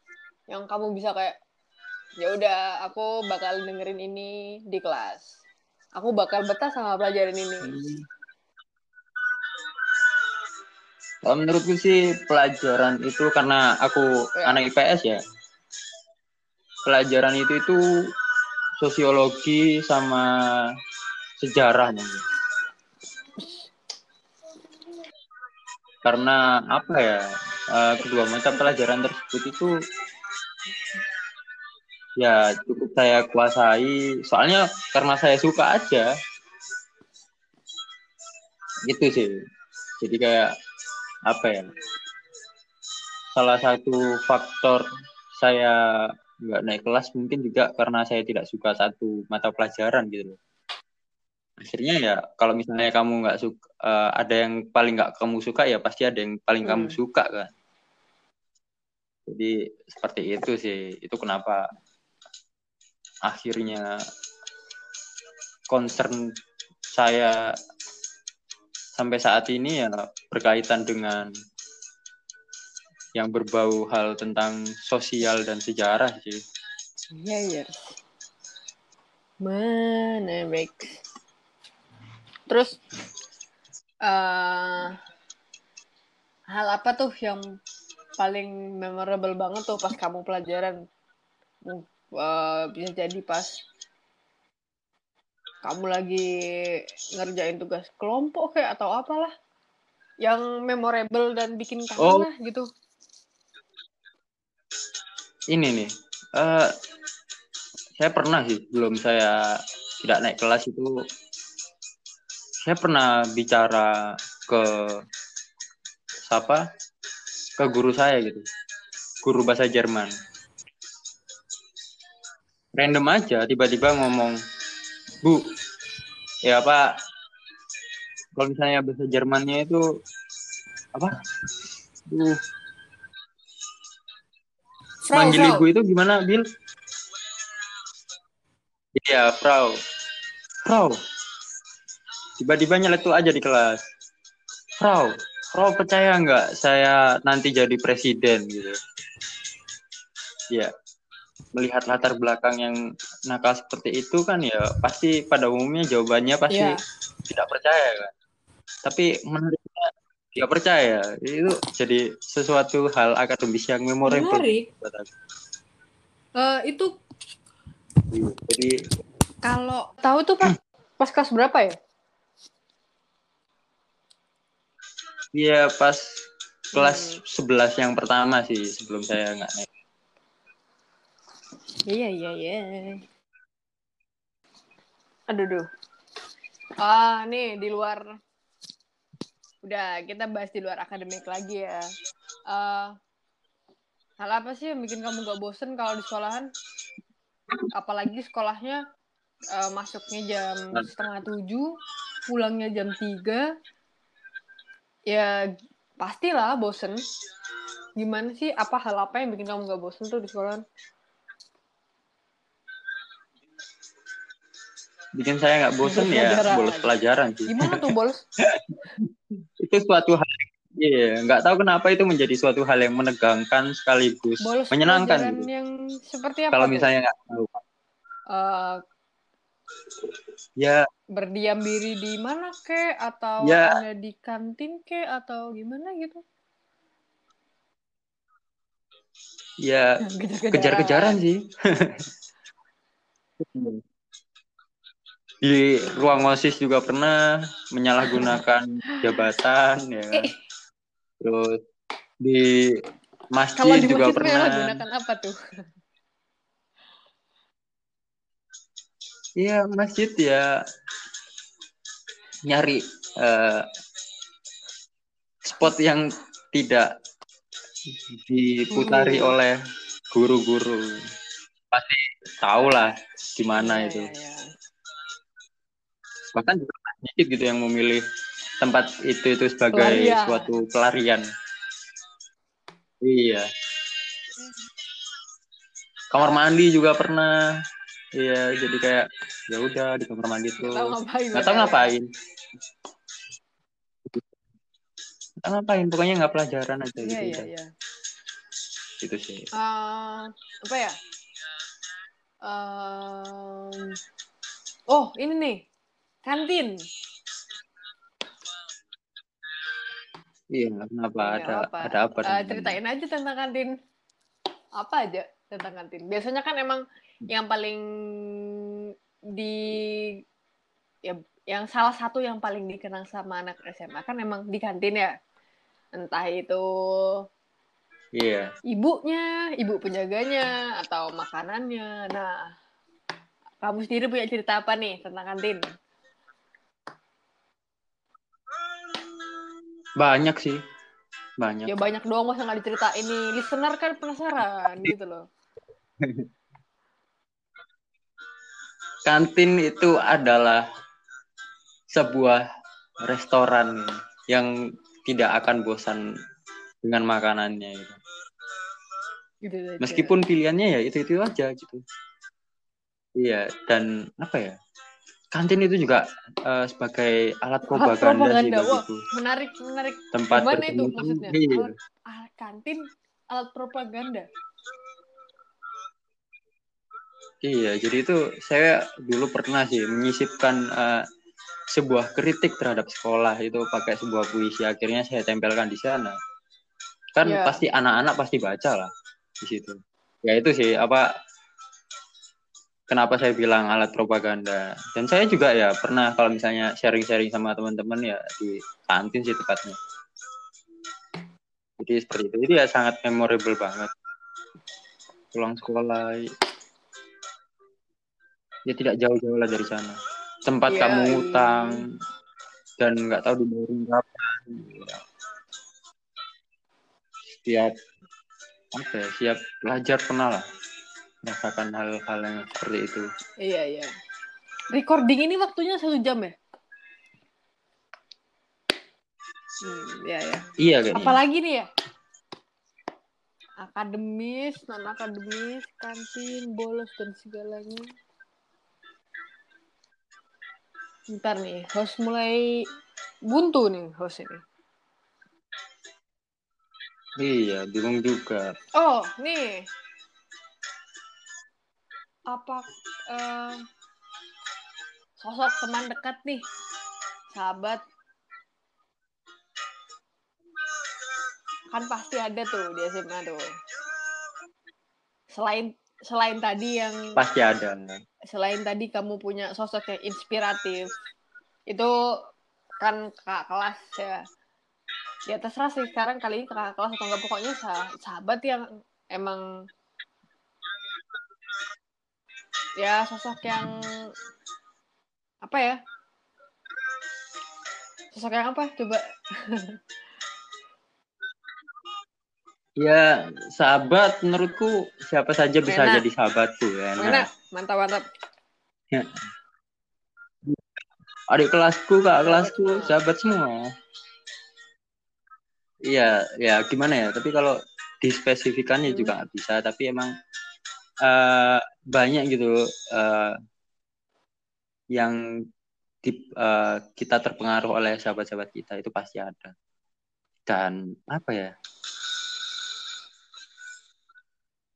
yang kamu bisa kayak ya udah aku bakal dengerin ini di kelas. Aku bakal betah sama pelajaran ini. Kalau menurutku sih pelajaran itu karena aku Ya. anak IPS ya. Pelajaran itu itu sosiologi sama sejarah mungkin. Karena apa ya? eh, kedua mata pelajaran tersebut itu ya cukup saya kuasai. Soalnya karena saya suka aja. Gitu sih. Jadi kayak apa ya salah satu faktor saya nggak naik kelas mungkin juga karena saya tidak suka satu mata pelajaran gitu loh akhirnya ya kalau misalnya kamu nggak suka uh, ada yang paling nggak kamu suka ya pasti ada yang paling hmm. kamu suka kan jadi seperti itu sih itu kenapa akhirnya concern saya sampai saat ini ya berkaitan dengan yang berbau hal tentang sosial dan sejarah sih. Iya, iya. Menarik. Terus uh, hal apa tuh yang paling memorable banget tuh pas kamu pelajaran? Uh, bisa jadi pas kamu lagi ngerjain tugas kelompok kayak atau apalah yang memorable dan bikin kangen oh. lah gitu ini nih uh, saya pernah sih belum saya tidak naik kelas itu saya pernah bicara ke siapa ke guru saya gitu guru bahasa Jerman random aja tiba-tiba ngomong bu ya pak kalau misalnya bahasa Jermannya itu apa uh, Frau, Manggil ibu itu gimana, Bill? Iya, Frau. Frau. Tiba-tiba nyeletuk aja di kelas. Frau, Frau percaya nggak saya nanti jadi presiden gitu? Iya. Melihat latar belakang yang nakal seperti itu kan ya pasti pada umumnya jawabannya pasti yeah. tidak percaya kan. Tapi menariknya tidak percaya itu jadi sesuatu hal akademis yang memorable menarik uh, itu jadi kalau tahu tuh pas pas kelas berapa ya iya pas kelas hmm. 11 yang pertama sih sebelum saya nggak naik. Iya iya iya. Aduh duh. Ah nih di luar. Udah kita bahas di luar akademik lagi ya. Uh, hal apa sih yang bikin kamu gak bosen kalau di sekolahan? Apalagi sekolahnya uh, masuknya jam setengah tujuh pulangnya jam tiga ya pastilah bosen gimana sih apa hal apa yang bikin kamu gak bosen tuh di sekolahan bikin saya nggak bosen ya bolos pelajaran sih gimana tuh bolos itu suatu hal Iya, yeah, nggak tahu kenapa itu menjadi suatu hal yang menegangkan sekaligus Bolos menyenangkan. Gitu. Yang seperti apa? Kalau misalnya nggak tahu. Uh, ya. Berdiam diri di mana ke? Atau ya. ada di kantin ke? Atau gimana gitu? Ya, kejar-kejaran sih. di ruang osis juga pernah menyalahgunakan jabatan ya kan? terus di masjid di juga masjid pernah menyalahgunakan apa tuh Iya masjid ya. Nyari uh, spot yang tidak diputari hmm. oleh guru-guru. Pasti tahu lah gimana ya, itu. Ya, ya bahkan juga sedikit gitu yang memilih tempat itu itu sebagai pelarian. suatu pelarian. Iya. Kamar mandi juga pernah iya jadi kayak ya udah di kamar mandi tuh nggak tahu ngapain nggak ngapain pokoknya nggak pelajaran aja iya, gitu iya, iya. itu sih uh, apa ya um, oh ini nih kantin. Iya, kenapa? Ya, ada apa? ada apa? Uh, ceritain aja tentang kantin. Apa aja tentang kantin? Biasanya kan emang yang paling di ya yang salah satu yang paling dikenang sama anak SMA kan emang di kantin ya. Entah itu Iya. ibunya, ibu penjaganya, atau makanannya. Nah, kamu sendiri punya cerita apa nih tentang kantin? Banyak sih. Banyak. Ya banyak doang masa nggak diceritain nih. Listener kan penasaran gitu loh. Kantin itu adalah sebuah restoran yang tidak akan bosan dengan makanannya gitu. Gitu aja. Meskipun pilihannya ya itu-itu aja gitu. Iya, dan apa ya? Kantin itu juga eh, sebagai alat propaganda, propaganda, sih bagiku. menarik, menarik. Tempat Gimana itu maksudnya? Iya. Alat, alat kantin, alat propaganda. Iya, jadi itu saya dulu pernah sih menyisipkan eh, sebuah kritik terhadap sekolah itu pakai sebuah puisi. Akhirnya saya tempelkan di sana. Kan Iya. pasti anak-anak pasti baca lah di situ. Ya itu sih apa kenapa saya bilang alat propaganda. Dan saya juga ya pernah kalau misalnya sharing-sharing sama teman-teman ya di kantin sih tepatnya. Jadi seperti itu. Jadi ya sangat memorable banget. Pulang sekolah ya tidak jauh-jauh lah dari sana. Tempat Iya, kamu iya. ngutang dan nggak tahu dibayarin kapan. Ya. Setiap apa ya, siap belajar pernah lah merasakan hal-hal yang seperti itu. Iya, iya. Recording ini waktunya satu jam ya? Hmm, iya, iya. Iya kayaknya. Apalagi nih ya? Akademis, non akademis, kantin, bolos dan segalanya. Ntar nih, host mulai buntu nih host ini. Iya, bingung juga. Oh, nih. Apa eh, sosok teman dekat nih, sahabat kan pasti ada tuh di SMA tuh. Selain selain tadi yang Pasti ada. Selain tadi kamu punya sosok yang inspiratif, itu kan kakak kelas ya. Ya terserah sih sekarang kali ini kakak kelas atau enggak pokoknya sah- sahabat yang emang ya sosok yang apa ya? Sosok yang apa? Coba Ya, sahabat menurutku siapa saja bisa Enak. jadi sahabatku ya. mana? Mantap mantap. adik kelasku, kak kelasku, sahabat semua. Iya, ya gimana ya? Tapi kalau dispesifikannya Hmm. juga nggak bisa. Tapi emang eh, banyak gitu eh, yang di- eh, kita terpengaruh oleh sahabat-sahabat kita itu pasti ada. Dan apa ya?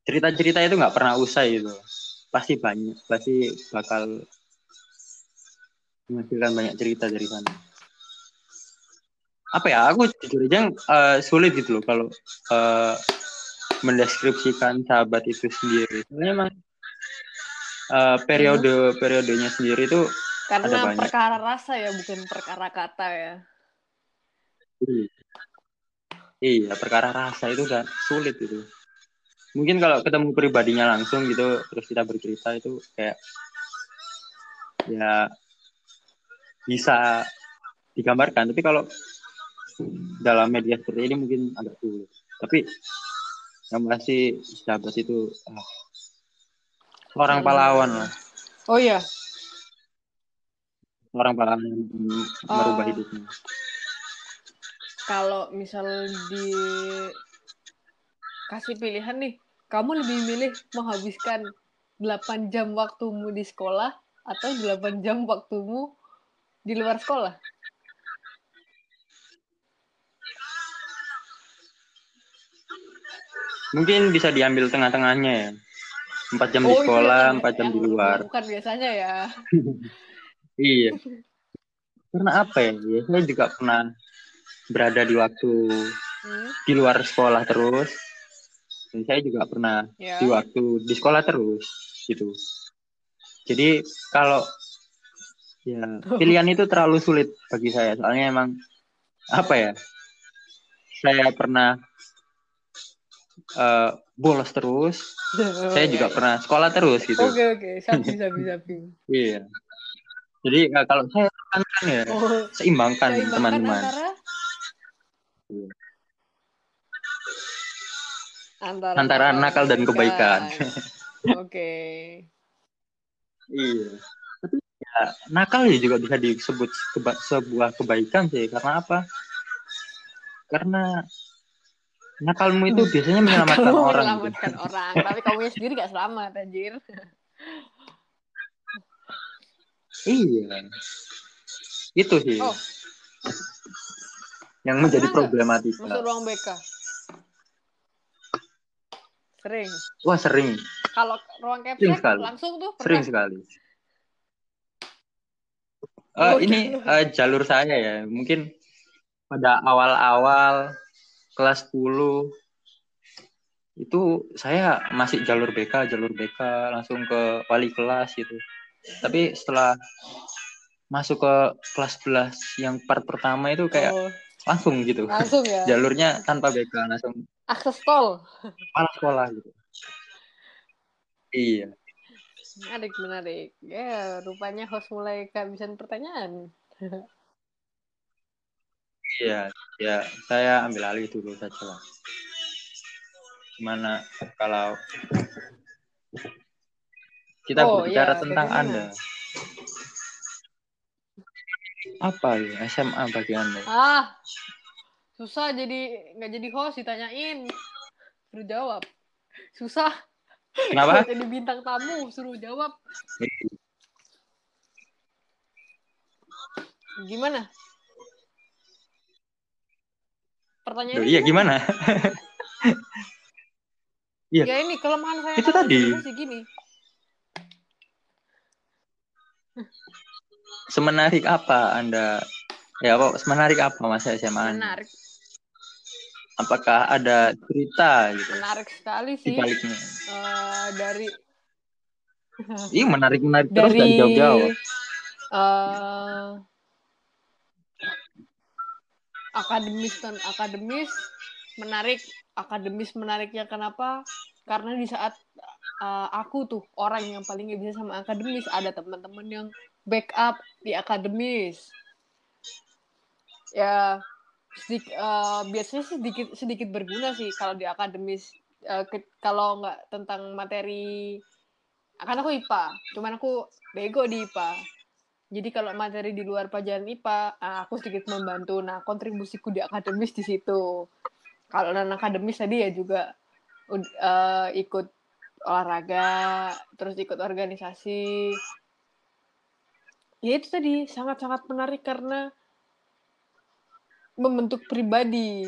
Cerita-cerita itu nggak pernah usai gitu. Pasti banyak, pasti bakal menghasilkan banyak cerita dari sana. Apa ya? Aku jujur aja eh, sulit gitu loh kalau eh, mendeskripsikan sahabat itu sendiri. Soalnya emang eh, periode periodenya sendiri itu Ada Karena banyak. perkara rasa ya, bukan perkara kata ya. iya, iya perkara rasa itu udah sulit gitu. Mungkin kalau ketemu pribadinya langsung gitu terus kita bercerita itu kayak ya bisa digambarkan. Tapi kalau dalam media seperti ini mungkin agak sulit. Tapi yang pasti sahabat itu ah, orang pahlawan lah, Oh iya, orang pahlawan yang merubah Oh. hidupnya. kalau misal di kasih pilihan nih, kamu lebih milih menghabiskan 8 jam waktumu di sekolah atau 8 jam waktumu di luar sekolah? Mungkin bisa diambil tengah-tengahnya ya. Empat jam di Oh, itu sekolah, yang- empat jam yang di luar. Bukan biasanya ya. Iya. Karena apa ya? ya? Saya juga pernah berada di waktu Hmm, di luar sekolah terus. Dan saya juga pernah ya. di waktu di sekolah terus gitu. Jadi kalau ya pilihan itu terlalu sulit bagi saya. Soalnya emang apa ya? Saya pernah uh, bolos terus. saya juga pernah sekolah terus gitu. Oke oke, sapi sapi sapi. iya. Jadi uh, kalau saya kan ya oh, seimbangkan teman-teman. Antara. Antara, antara nakal dan kebaikan. Oke. Okay. iya. Tapi ya nakal ya juga bisa disebut keba sebuah kebaikan sih. Karena apa? Karena nakalmu itu biasanya menyelamatkan orang. Menyelamatkan gitu. orang, tapi kamu sendiri gak selamat, anjir. iya. Itu sih. Oh. Yang menjadi problematika. Masuk ruang BK. Sering. Wah, sering. Kalau ruang caption langsung tuh pernah. Sering sekali. Uh, oh, ini uh, jalur saya ya. Mungkin pada awal-awal kelas 10 itu saya masih jalur BK, jalur BK langsung ke wali kelas gitu. Tapi setelah masuk ke kelas 11 yang part pertama itu kayak oh. langsung gitu. Langsung ya. Jalurnya tanpa BK langsung akses tol. Kepala sekolah gitu. Iya. Menarik, menarik. Ya, rupanya host mulai kehabisan pertanyaan. Iya, ya saya ambil alih dulu saja lah. Gimana kalau kita oh, berbicara ya, tentang bagaimana? Anda? Apa ya SMA bagi Anda? Ah, susah jadi nggak jadi host ditanyain, suruh jawab. Susah. Kenapa? jadi bintang tamu suruh jawab. Gimana? Pertanyaan iya gimana? Iya. ya ini kelemahan saya itu tadi. Gini. Semenarik apa Anda? Ya, apa semenarik apa masa SMA? Menarik. Apakah ada cerita gitu? Menarik sekali sih. Baliknya. Uh, dari Iya menarik menarik dari, terus dan jauh-jauh. Uh, akademis dan akademis menarik akademis menariknya kenapa karena di saat uh, aku tuh orang yang paling gak bisa sama akademis ada teman-teman yang backup di akademis ya sedikit, uh, biasanya sedikit sedikit berguna sih kalau di akademis uh, kalau nggak tentang materi akan aku IPA cuman aku bego di IPA jadi kalau materi di luar pelajaran IPA, ah, aku sedikit membantu. Nah, kontribusiku di akademis di situ. Kalau non akademis tadi ya juga uh, ikut olahraga, terus ikut organisasi. Ya itu tadi sangat-sangat menarik karena membentuk pribadi.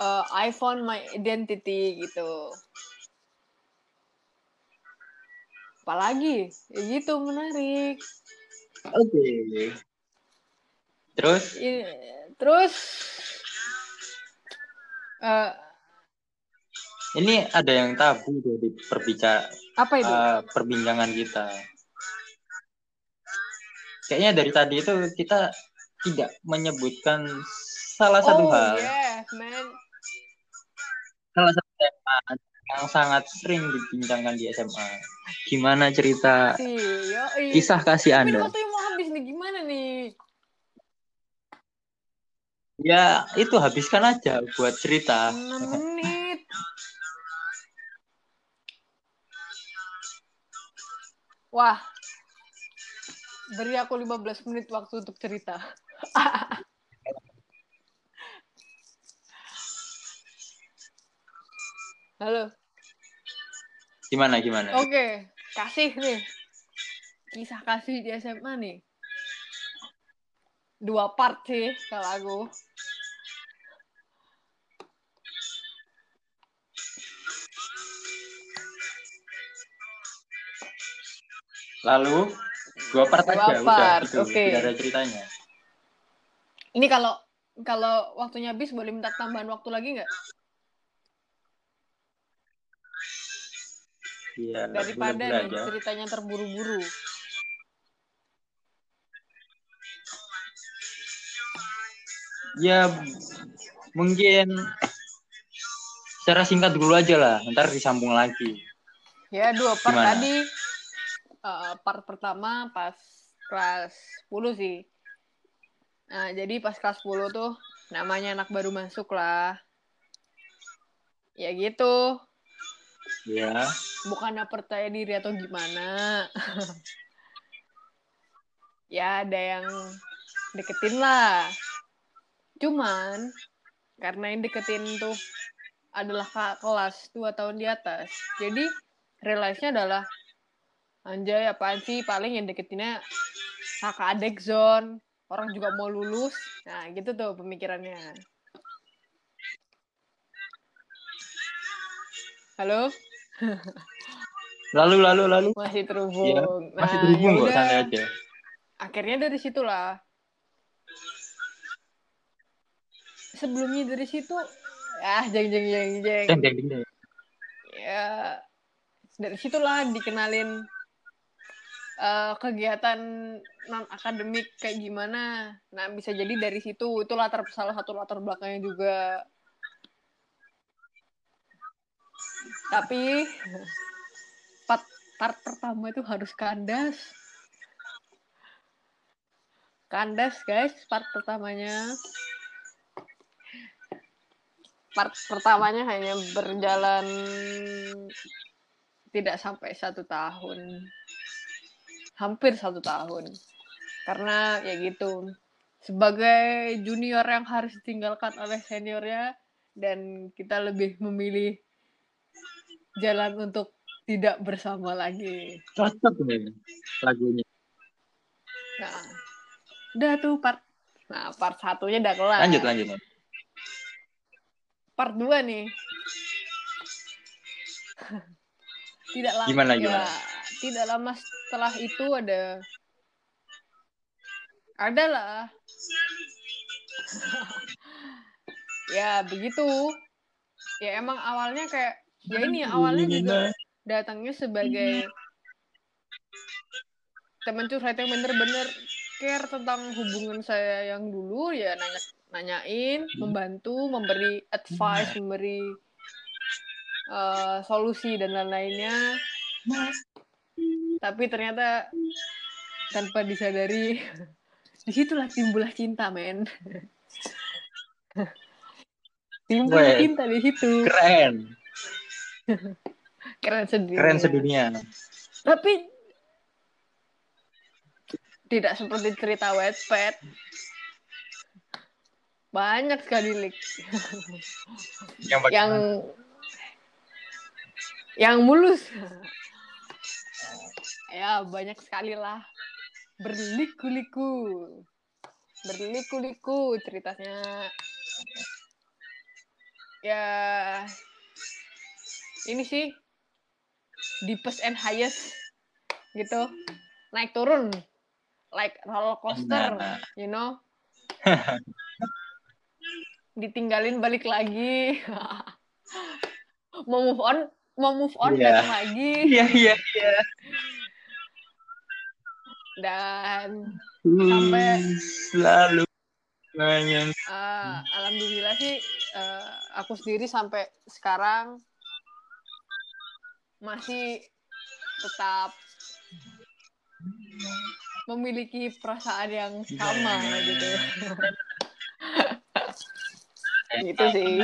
Uh, I found my identity gitu. Apalagi, ya gitu menarik. Oke. Okay. Terus? Ya, terus uh, ini ada yang tabu tuh di perbicara apa itu? Uh, perbincangan kita. Kayaknya dari tadi itu kita tidak menyebutkan salah satu oh, hal. Yes, man. Salah satu tema yang sangat sering dibincangkan di SMA. Gimana cerita kisah kasih Anda? Tapi mau habis nih, gimana nih? Ya, itu habiskan aja buat cerita. 6 menit. Wah. Beri aku 15 menit waktu untuk cerita. Halo. Gimana gimana? Oke, okay. kasih nih. Kisah kasih di SMA nih. Dua part sih kalau aku. Lalu dua part dua aja part. udah gitu, okay. ada ceritanya. Ini kalau kalau waktunya habis boleh minta tambahan waktu lagi nggak? Iya, daripada nih aja. ceritanya terburu-buru. Ya mungkin secara singkat dulu aja lah, ntar disambung lagi. Ya dua part Gimana? tadi eh, part pertama pas kelas 10 sih. Nah, jadi pas kelas 10 tuh namanya anak baru masuk lah. Ya gitu. Ya, Bukannya percaya diri atau gimana. ya ada yang deketin lah. Cuman karena yang deketin tuh adalah kelas dua tahun di atas. Jadi realize-nya adalah anjay apaan sih paling yang deketinnya kakak adek zone orang juga mau lulus nah gitu tuh pemikirannya halo lalu lalu lalu. masih terhubung nah Masih terhubung kok, yaudah. santai aja. akhirnya dari situlah sebelumnya dari situ ah jeng jeng jeng jeng deng, deng, deng. ya dari situlah dikenalin eh, kegiatan non akademik kayak gimana? Nah bisa jadi dari situ itu latar salah satu latar belakangnya juga. Tapi part, part pertama itu harus kandas. Kandas guys part pertamanya. Part pertamanya hanya berjalan tidak sampai satu tahun hampir satu tahun karena ya gitu sebagai junior yang harus ditinggalkan oleh seniornya dan kita lebih memilih jalan untuk tidak bersama lagi Cocok nih lagunya. nah udah tuh part nah part satunya udah kelar Lanjut, lanjut. part 2 nih tidak lama Gimana, gimana? Tidak lama setelah itu ada. Ada lah ya begitu. Ya emang awalnya kayak ya ini awalnya juga datangnya sebagai teman curhat yang bener-bener care tentang hubungan saya yang dulu ya nanya nanyain membantu memberi advice memberi eh, solusi dan lain-lainnya tapi ternyata tanpa disadari di situlah timbullah cinta men. Timbul cinta di situ. Keren, keren sendiri keren sedunia. tapi tidak seperti cerita Wattpad. Banyak sekali leak. Yang yang yang mulus ya banyak sekali lah berliku-liku. Berliku-liku ceritanya. Ya ini sih deepest and highest gitu. Naik turun. Like roller coaster Nah. you know. Ditinggalin balik lagi. Mau move on mau move on Iya. datang lagi. Iya, iya, iya. Dan Sampai- selalu eh, alhamdulillah sih eh, aku sendiri sampai sekarang masih tetap memiliki perasaan yang sama gitu gitu sih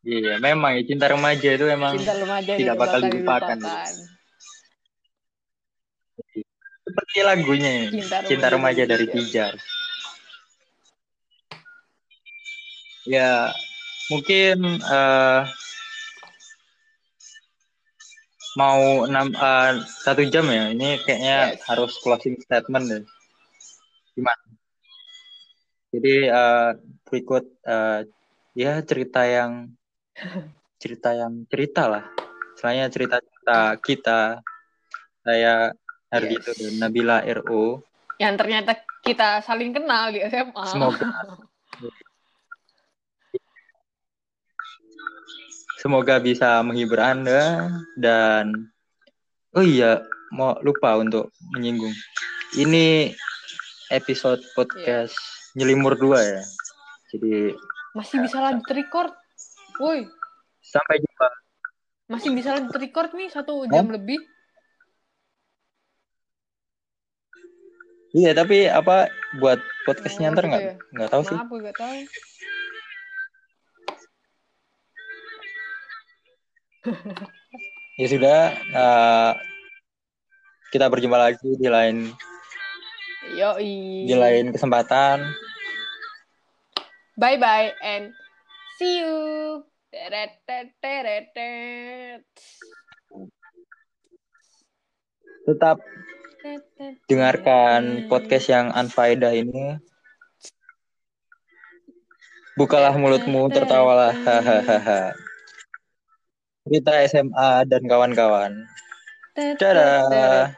Iya, memang ya cinta remaja itu emang cinta remaja tidak bakal dilupakan. dilupakan. Seperti lagunya ya. Cinta Cinta Remaja Remaja dari Pijar. Ya, mungkin eh, mau enam eh, satu jam ya. Ini kayaknya Yes. harus closing statement deh. Gimana? Jadi eh, berikut eh, ya cerita yang cerita yang cerita lah. Selainnya cerita-cerita kita, saya Hardito Yes. dan Nabila RO. yang ternyata kita saling kenal di SMA Semoga Semoga bisa menghibur Anda dan oh iya mau lupa untuk menyinggung. Ini episode podcast nyelimur dua ya. Jadi Masih bisa lanjut record. Woi, Sampai jumpa. masih bisa lanjut record nih satu jam lebih. Iya, tapi apa buat podcastnya ntar nggak ya? nggak tahu sih. Maaf, gue tahu. Ya sudah, eh, kita berjumpa lagi di lain Yoi. di lain kesempatan. Bye bye and see you. Teret, teret, teret. Tetap dengarkan teret. podcast yang unfaedah ini. Bukalah mulutmu, tertawalah. Hahaha. Kita SMA dan kawan-kawan. Dadah.